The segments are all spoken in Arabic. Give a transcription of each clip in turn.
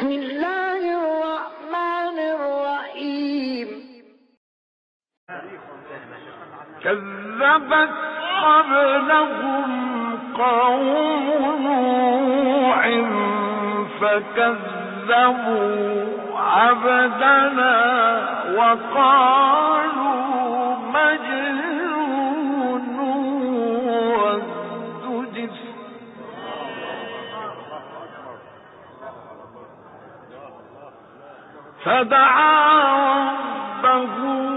بسم الله الرحمن الرحيم. كذبت قبلهم قوم نوح فكذبوا عبدنا وقالوا فدعا ربه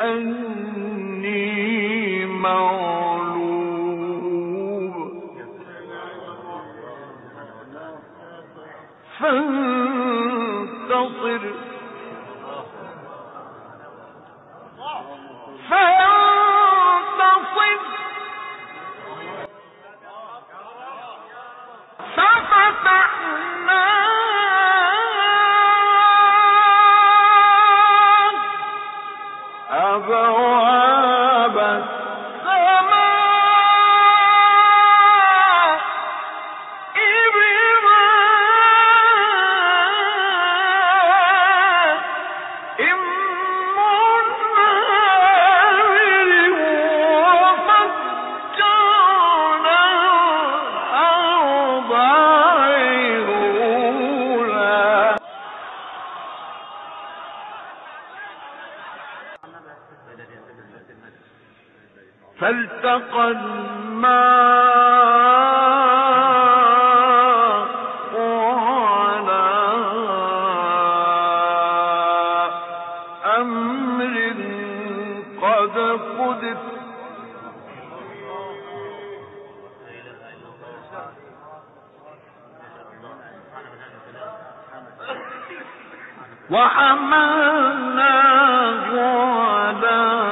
أني مغلوب. فالتقى الماء على أمر قد قدر. وحملناه على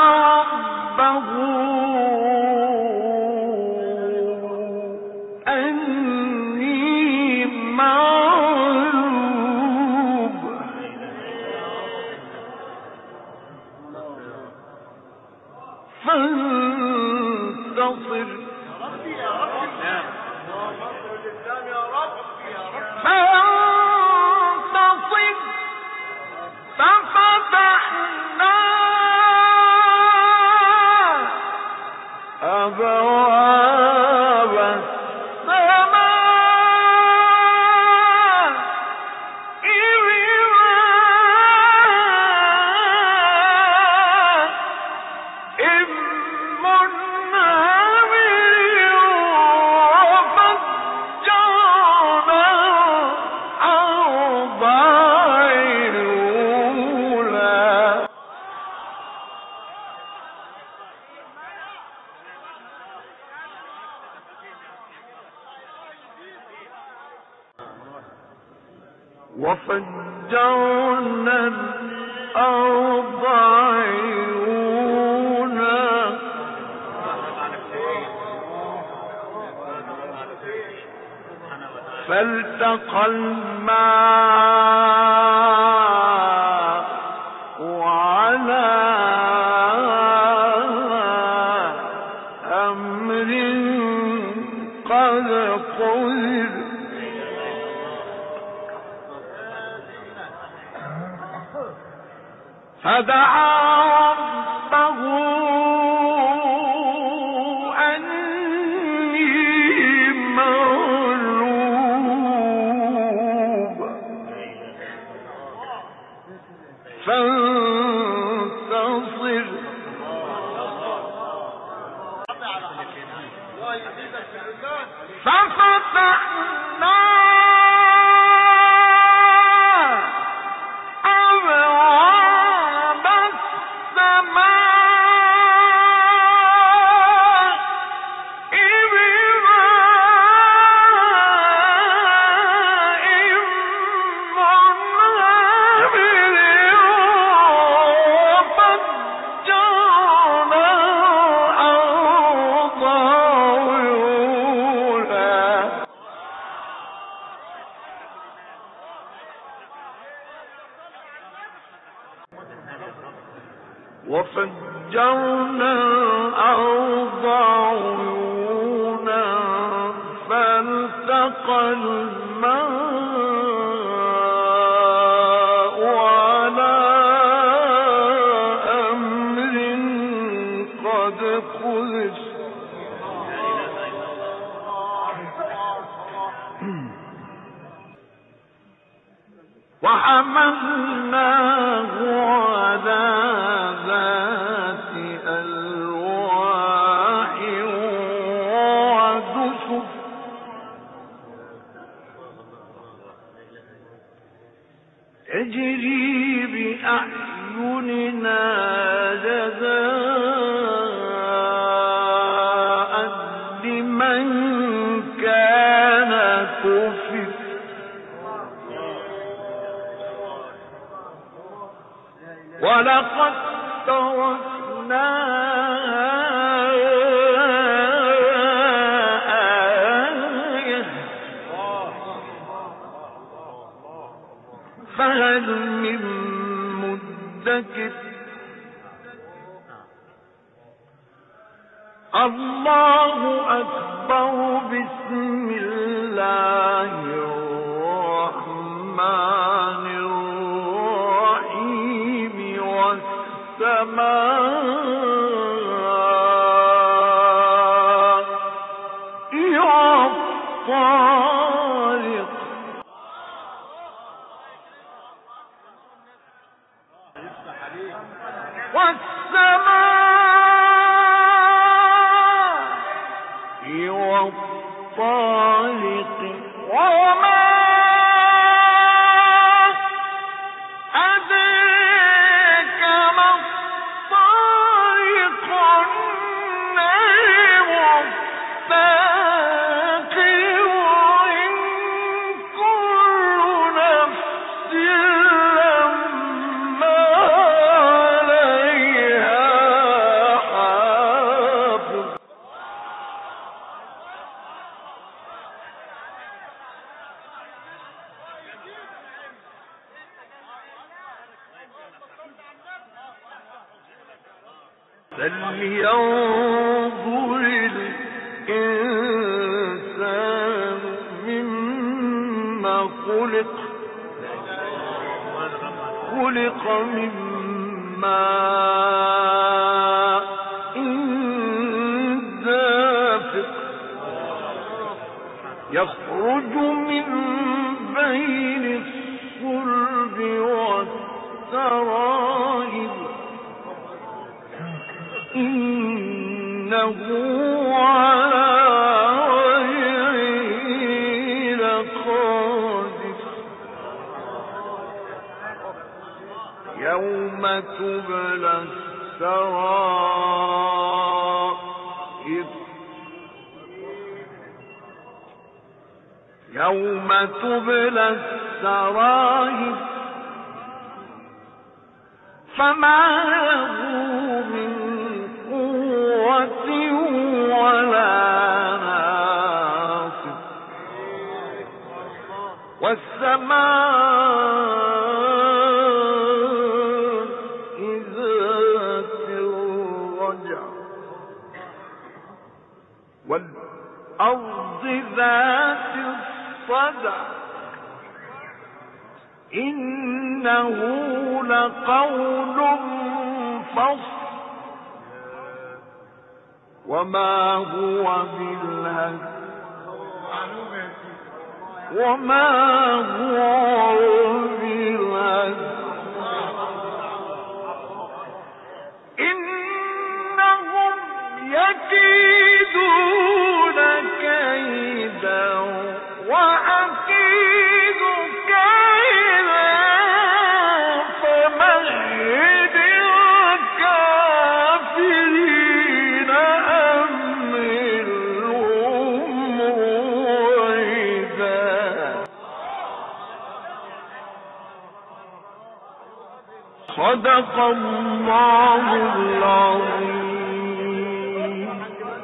وفجرنا الأرض عيونا. فالتقى الماء ففتحنا وفجرنا الأرض عيونا فالتقى الماء على أمر قد قدر وحملناه على بأعيننا جزاء لمن كان ولقد تركناها فهل من مدكر. الله أكبر بسم الله الرحمن الرحيم. والسماء والطارق والطارق خلق خلق من ماء. يوم تبلى السرائر يوم تبلى السرائر فما له ذات الصدع. إنه لقول فصل. وما هو بالهزل وما هو صدق الله